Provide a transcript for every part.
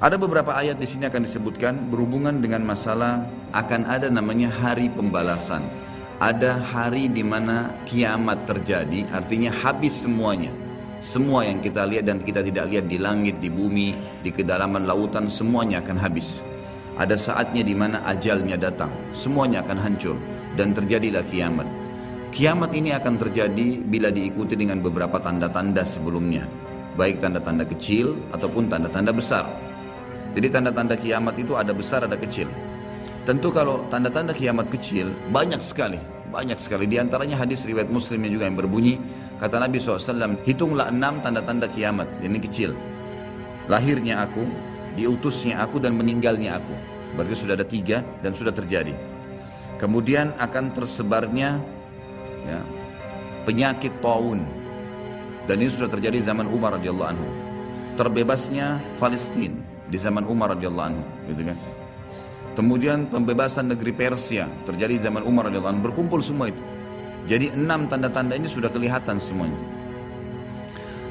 Ada beberapa ayat di sini akan disebutkan berhubungan dengan masalah akan ada namanya hari pembalasan. Ada hari di mana kiamat terjadi, artinya habis semuanya. Semua yang kita lihat dan kita tidak lihat di langit, di bumi, di kedalaman lautan, semuanya akan habis. Ada saatnya di mana ajalnya datang, semuanya akan hancur dan terjadilah kiamat. Kiamat ini akan terjadi bila diikuti dengan beberapa tanda-tanda sebelumnya, baik tanda-tanda kecil ataupun tanda-tanda besar. Jadi tanda-tanda kiamat itu ada besar ada kecil. Tentu kalau tanda-tanda kiamat kecil banyak sekali, banyak sekali. Di antaranya hadis riwayat muslimnya juga yang berbunyi, kata Nabi SAW, hitunglah enam tanda-tanda kiamat, ini kecil. Lahirnya aku, diutusnya aku dan meninggalnya aku. Berarti sudah ada tiga dan sudah terjadi. Kemudian akan tersebarnya ya, penyakit taun dan ini sudah terjadi zaman Umar radhiyallahu anhu. Terbebasnya Palestina di zaman Umar radhiyallahu anhu, gitu kan. Kemudian pembebasan negeri Persia terjadi di zaman Umar radhiyallahu anhu, berkumpul semua itu. Jadi enam tanda-tanda ini sudah kelihatan semuanya.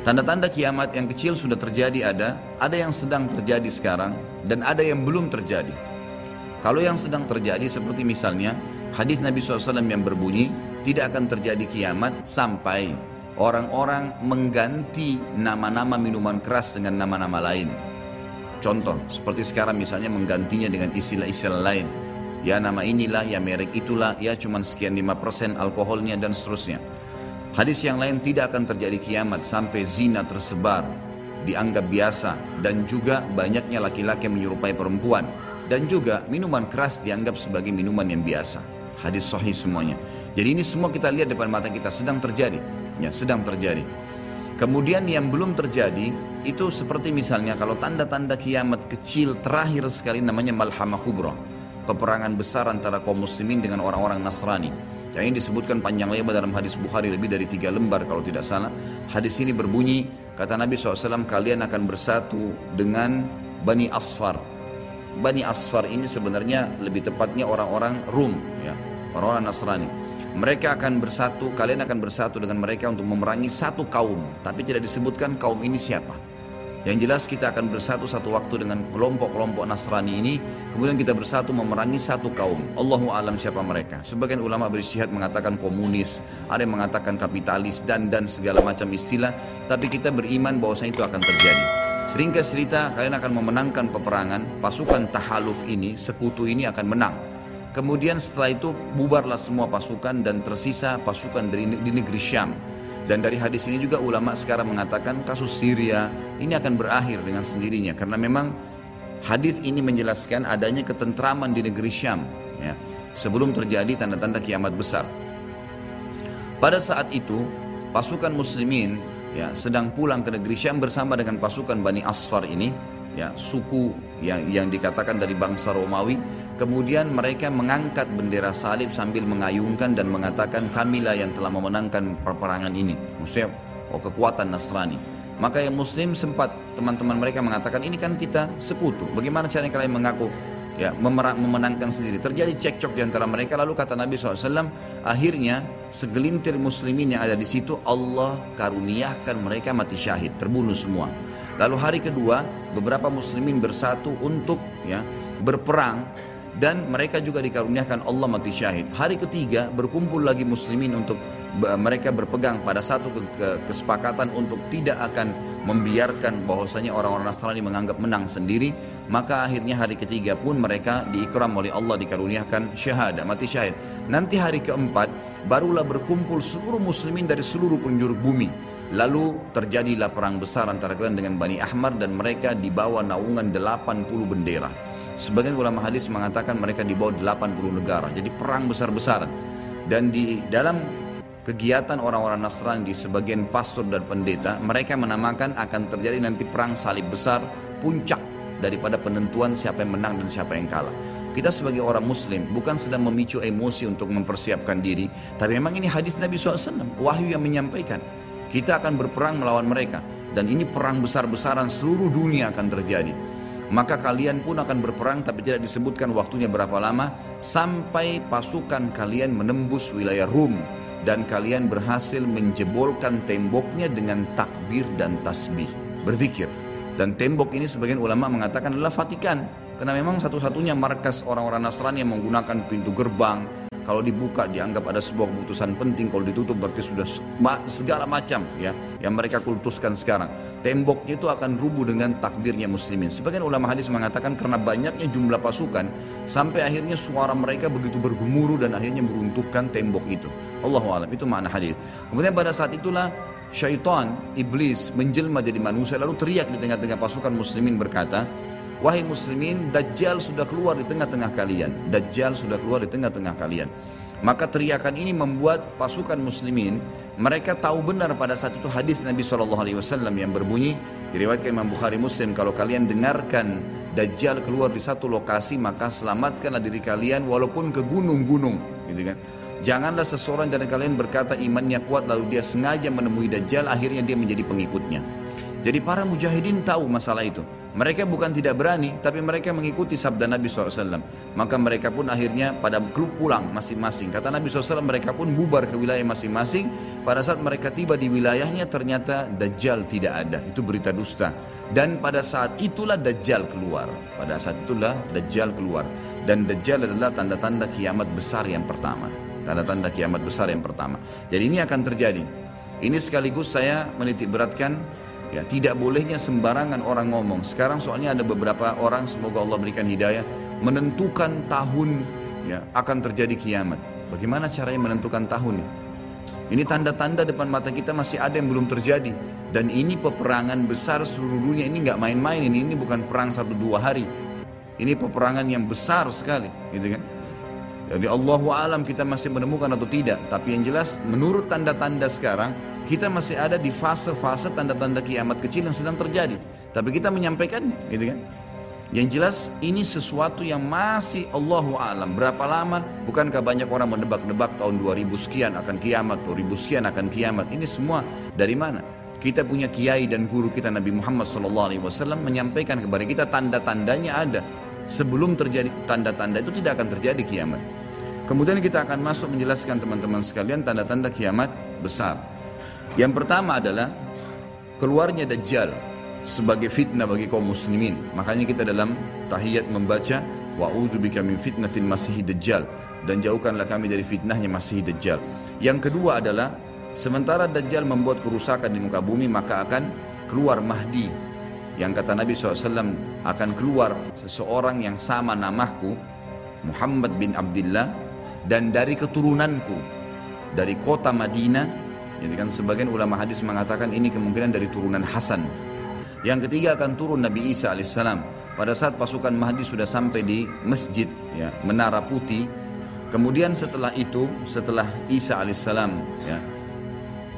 Tanda-tanda kiamat yang kecil sudah terjadi ada, ada yang sedang terjadi sekarang dan ada yang belum terjadi. Kalau yang sedang terjadi seperti misalnya hadis Nabi SAW yang berbunyi tidak akan terjadi kiamat sampai orang-orang mengganti nama-nama minuman keras dengan nama-nama lain. Contoh, seperti sekarang misalnya menggantinya dengan istilah-istilah lain. Ya nama inilah, ya merek itulah, ya cuman sekian 5% alkoholnya dan seterusnya. Hadis yang lain tidak akan terjadi kiamat sampai zina tersebar, dianggap biasa, dan juga banyaknya laki-laki menyerupai perempuan. Dan juga minuman keras dianggap sebagai minuman yang biasa. Hadis sahih semuanya. Jadi ini semua kita lihat depan mata kita sedang terjadi. Ya, sedang terjadi. Kemudian yang belum terjadi itu seperti misalnya kalau tanda-tanda kiamat kecil terakhir sekali namanya Malhamah Kubra. Peperangan besar antara kaum muslimin dengan orang-orang Nasrani. Yang ini disebutkan panjang lebar dalam hadis Bukhari lebih dari tiga lembar kalau tidak salah. Hadis ini berbunyi, kata Nabi SAW kalian akan bersatu dengan Bani Asfar. Bani Asfar ini sebenarnya lebih tepatnya orang-orang Rum, ya, orang-orang Nasrani. Mereka akan bersatu, kalian akan bersatu dengan mereka untuk memerangi satu kaum. Tapi tidak disebutkan kaum ini siapa. Yang jelas kita akan bersatu satu waktu dengan kelompok-kelompok Nasrani ini. Kemudian kita bersatu memerangi satu kaum. Allahu alam siapa mereka. Sebagian ulama beristihad mengatakan komunis. Ada yang mengatakan kapitalis dan dan segala macam istilah. Tapi kita beriman bahwasanya itu akan terjadi. Ringkas cerita, kalian akan memenangkan peperangan. Pasukan tahaluf ini, sekutu ini akan menang. Kemudian setelah itu bubarlah semua pasukan dan tersisa pasukan dari di negeri Syam. Dan dari hadis ini juga ulama sekarang mengatakan kasus Syria ini akan berakhir dengan sendirinya karena memang hadis ini menjelaskan adanya ketentraman di negeri Syam ya, sebelum terjadi tanda-tanda kiamat besar. Pada saat itu pasukan muslimin ya sedang pulang ke negeri Syam bersama dengan pasukan Bani Asfar ini ya suku yang yang dikatakan dari bangsa Romawi Kemudian mereka mengangkat bendera salib sambil mengayunkan dan mengatakan kamilah yang telah memenangkan peperangan ini. Maksudnya oh, kekuatan Nasrani. Maka yang muslim sempat teman-teman mereka mengatakan ini kan kita sekutu. Bagaimana caranya kalian mengaku ya memenangkan sendiri. Terjadi cekcok di antara mereka lalu kata Nabi SAW akhirnya segelintir muslimin yang ada di situ Allah karuniakan mereka mati syahid terbunuh semua. Lalu hari kedua beberapa muslimin bersatu untuk ya berperang dan mereka juga dikaruniakan Allah mati syahid. Hari ketiga berkumpul lagi muslimin untuk mereka berpegang pada satu kesepakatan untuk tidak akan membiarkan bahwasanya orang-orang Nasrani menganggap menang sendiri. Maka akhirnya hari ketiga pun mereka diikram oleh Allah dikaruniakan syahadah mati syahid. Nanti hari keempat barulah berkumpul seluruh muslimin dari seluruh penjuru bumi. Lalu terjadilah perang besar antara kalian dengan Bani Ahmar dan mereka dibawa naungan 80 bendera Sebagian ulama hadis mengatakan mereka dibawa 80 negara. Jadi perang besar-besaran. Dan di dalam kegiatan orang-orang Nasrani di sebagian pastor dan pendeta, mereka menamakan akan terjadi nanti perang salib besar, puncak daripada penentuan siapa yang menang dan siapa yang kalah. Kita sebagai orang muslim bukan sedang memicu emosi untuk mempersiapkan diri, tapi memang ini hadis Nabi SAW, wahyu yang menyampaikan. Kita akan berperang melawan mereka. Dan ini perang besar-besaran seluruh dunia akan terjadi maka kalian pun akan berperang tapi tidak disebutkan waktunya berapa lama sampai pasukan kalian menembus wilayah Rum. Dan kalian berhasil menjebolkan temboknya dengan takbir dan tasbih. Berzikir. Dan tembok ini sebagian ulama mengatakan adalah Vatikan. Karena memang satu-satunya markas orang-orang Nasrani yang menggunakan pintu gerbang, kalau dibuka dianggap ada sebuah keputusan penting, kalau ditutup berarti sudah segala macam ya yang mereka kultuskan sekarang. Temboknya itu akan rubuh dengan takdirnya muslimin. Sebagian ulama hadis mengatakan karena banyaknya jumlah pasukan sampai akhirnya suara mereka begitu bergemuruh dan akhirnya meruntuhkan tembok itu. Allah alam itu makna hadis. Kemudian pada saat itulah syaitan, iblis menjelma jadi manusia lalu teriak di tengah-tengah pasukan muslimin berkata, Wahai muslimin, Dajjal sudah keluar di tengah-tengah kalian. Dajjal sudah keluar di tengah-tengah kalian. Maka teriakan ini membuat pasukan muslimin mereka tahu benar pada saat itu hadis Nabi SAW yang berbunyi diriwayatkan Imam Bukhari Muslim kalau kalian dengarkan Dajjal keluar di satu lokasi maka selamatkanlah diri kalian walaupun ke gunung-gunung gitu kan Janganlah seseorang dari kalian berkata imannya kuat lalu dia sengaja menemui Dajjal akhirnya dia menjadi pengikutnya. Jadi para mujahidin tahu masalah itu. Mereka bukan tidak berani, tapi mereka mengikuti sabda Nabi SAW. Maka mereka pun akhirnya pada klub pulang masing-masing. Kata Nabi SAW mereka pun bubar ke wilayah masing-masing. Pada saat mereka tiba di wilayahnya ternyata Dajjal tidak ada. Itu berita dusta. Dan pada saat itulah Dajjal keluar. Pada saat itulah Dajjal keluar. Dan Dajjal adalah tanda-tanda kiamat besar yang pertama. Tanda-tanda kiamat besar yang pertama. Jadi ini akan terjadi. Ini sekaligus saya menitik beratkan Ya, tidak bolehnya sembarangan orang ngomong. Sekarang soalnya ada beberapa orang semoga Allah berikan hidayah menentukan tahun ya akan terjadi kiamat. Bagaimana caranya menentukan tahun? Ini tanda-tanda depan mata kita masih ada yang belum terjadi dan ini peperangan besar seluruh dunia ini nggak main-main ini ini bukan perang satu dua hari. Ini peperangan yang besar sekali, gitu kan? Jadi Allah alam kita masih menemukan atau tidak, tapi yang jelas menurut tanda-tanda sekarang kita masih ada di fase-fase tanda-tanda kiamat kecil yang sedang terjadi. Tapi kita menyampaikannya, gitu kan? Yang jelas ini sesuatu yang masih Allahu alam. Berapa lama? Bukankah banyak orang menebak-nebak tahun 2000 sekian akan kiamat, 2000 sekian akan kiamat. Ini semua dari mana? Kita punya kiai dan guru kita Nabi Muhammad SAW menyampaikan kepada kita tanda-tandanya ada. Sebelum terjadi tanda-tanda itu tidak akan terjadi kiamat. Kemudian kita akan masuk menjelaskan teman-teman sekalian tanda-tanda kiamat besar. Yang pertama adalah keluarnya Dajjal sebagai fitnah bagi kaum muslimin. Makanya kita dalam tahiyat membaca wa'udzubika min fitnatil masih dajjal dan jauhkanlah kami dari fitnahnya masih dajjal. Yang kedua adalah sementara dajjal membuat kerusakan di muka bumi maka akan keluar Mahdi yang kata Nabi SAW akan keluar seseorang yang sama namaku Muhammad bin Abdullah dan dari keturunanku dari kota Madinah jadi kan sebagian ulama hadis mengatakan ini kemungkinan dari turunan Hasan. Yang ketiga akan turun Nabi Isa alaihissalam. Pada saat pasukan Mahdi sudah sampai di masjid ya, Menara Putih, kemudian setelah itu, setelah Isa alaihissalam ya,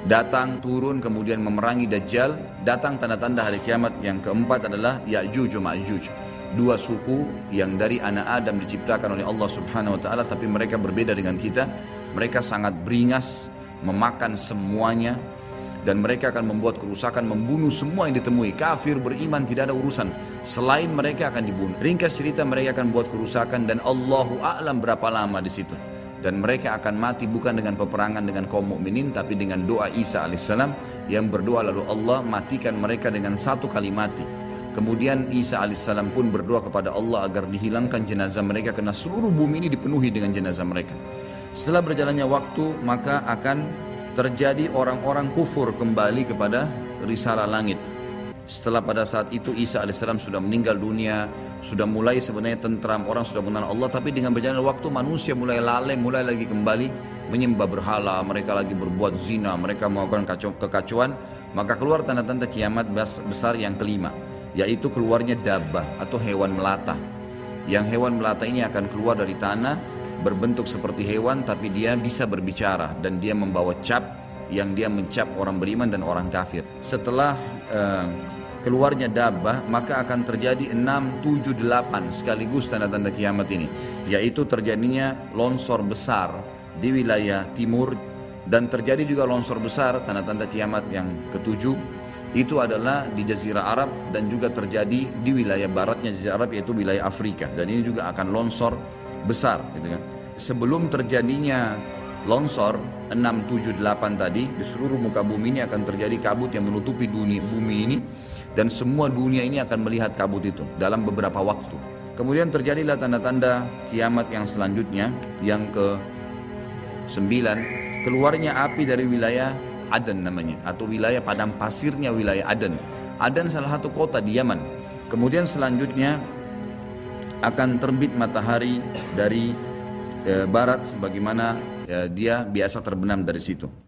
datang turun kemudian memerangi Dajjal, datang tanda-tanda hari kiamat yang keempat adalah Ya'juj Ma'juj. Dua suku yang dari anak Adam diciptakan oleh Allah Subhanahu wa taala tapi mereka berbeda dengan kita. Mereka sangat beringas, memakan semuanya dan mereka akan membuat kerusakan membunuh semua yang ditemui. Kafir beriman tidak ada urusan. Selain mereka akan dibunuh. Ringkas cerita mereka akan buat kerusakan dan Allahu a'lam berapa lama di situ. Dan mereka akan mati bukan dengan peperangan dengan kaum mukminin tapi dengan doa Isa alaihissalam yang berdoa lalu Allah matikan mereka dengan satu kali mati kemudian Isa alaihissalam pun berdoa kepada Allah agar dihilangkan jenazah mereka karena seluruh bumi ini dipenuhi dengan jenazah mereka. Setelah berjalannya waktu maka akan terjadi orang-orang kufur kembali kepada risalah langit. Setelah pada saat itu Isa alaihissalam sudah meninggal dunia, sudah mulai sebenarnya tentram, orang sudah mengenal Allah, tapi dengan berjalannya waktu manusia mulai lalai, mulai lagi kembali menyembah berhala, mereka lagi berbuat zina, mereka melakukan kacau, kekacauan, maka keluar tanda-tanda kiamat besar yang kelima, yaitu keluarnya dabah atau hewan melata. Yang hewan melata ini akan keluar dari tanah berbentuk seperti hewan tapi dia bisa berbicara dan dia membawa cap yang dia mencap orang beriman dan orang kafir. Setelah uh, keluarnya dabah maka akan terjadi 6, 7, 8 sekaligus tanda-tanda kiamat ini yaitu terjadinya longsor besar di wilayah timur dan terjadi juga longsor besar tanda-tanda kiamat yang ketujuh itu adalah di Jazirah Arab dan juga terjadi di wilayah baratnya Jazirah Arab yaitu wilayah Afrika. Dan ini juga akan longsor besar gitu kan. Sebelum terjadinya longsor 678 tadi di seluruh muka bumi ini akan terjadi kabut yang menutupi dunia bumi ini. Dan semua dunia ini akan melihat kabut itu dalam beberapa waktu. Kemudian terjadilah tanda-tanda kiamat yang selanjutnya yang ke sembilan. Keluarnya api dari wilayah Aden namanya atau wilayah padang pasirnya wilayah Aden. Aden salah satu kota di Yaman. Kemudian selanjutnya akan terbit matahari dari e, barat sebagaimana e, dia biasa terbenam dari situ.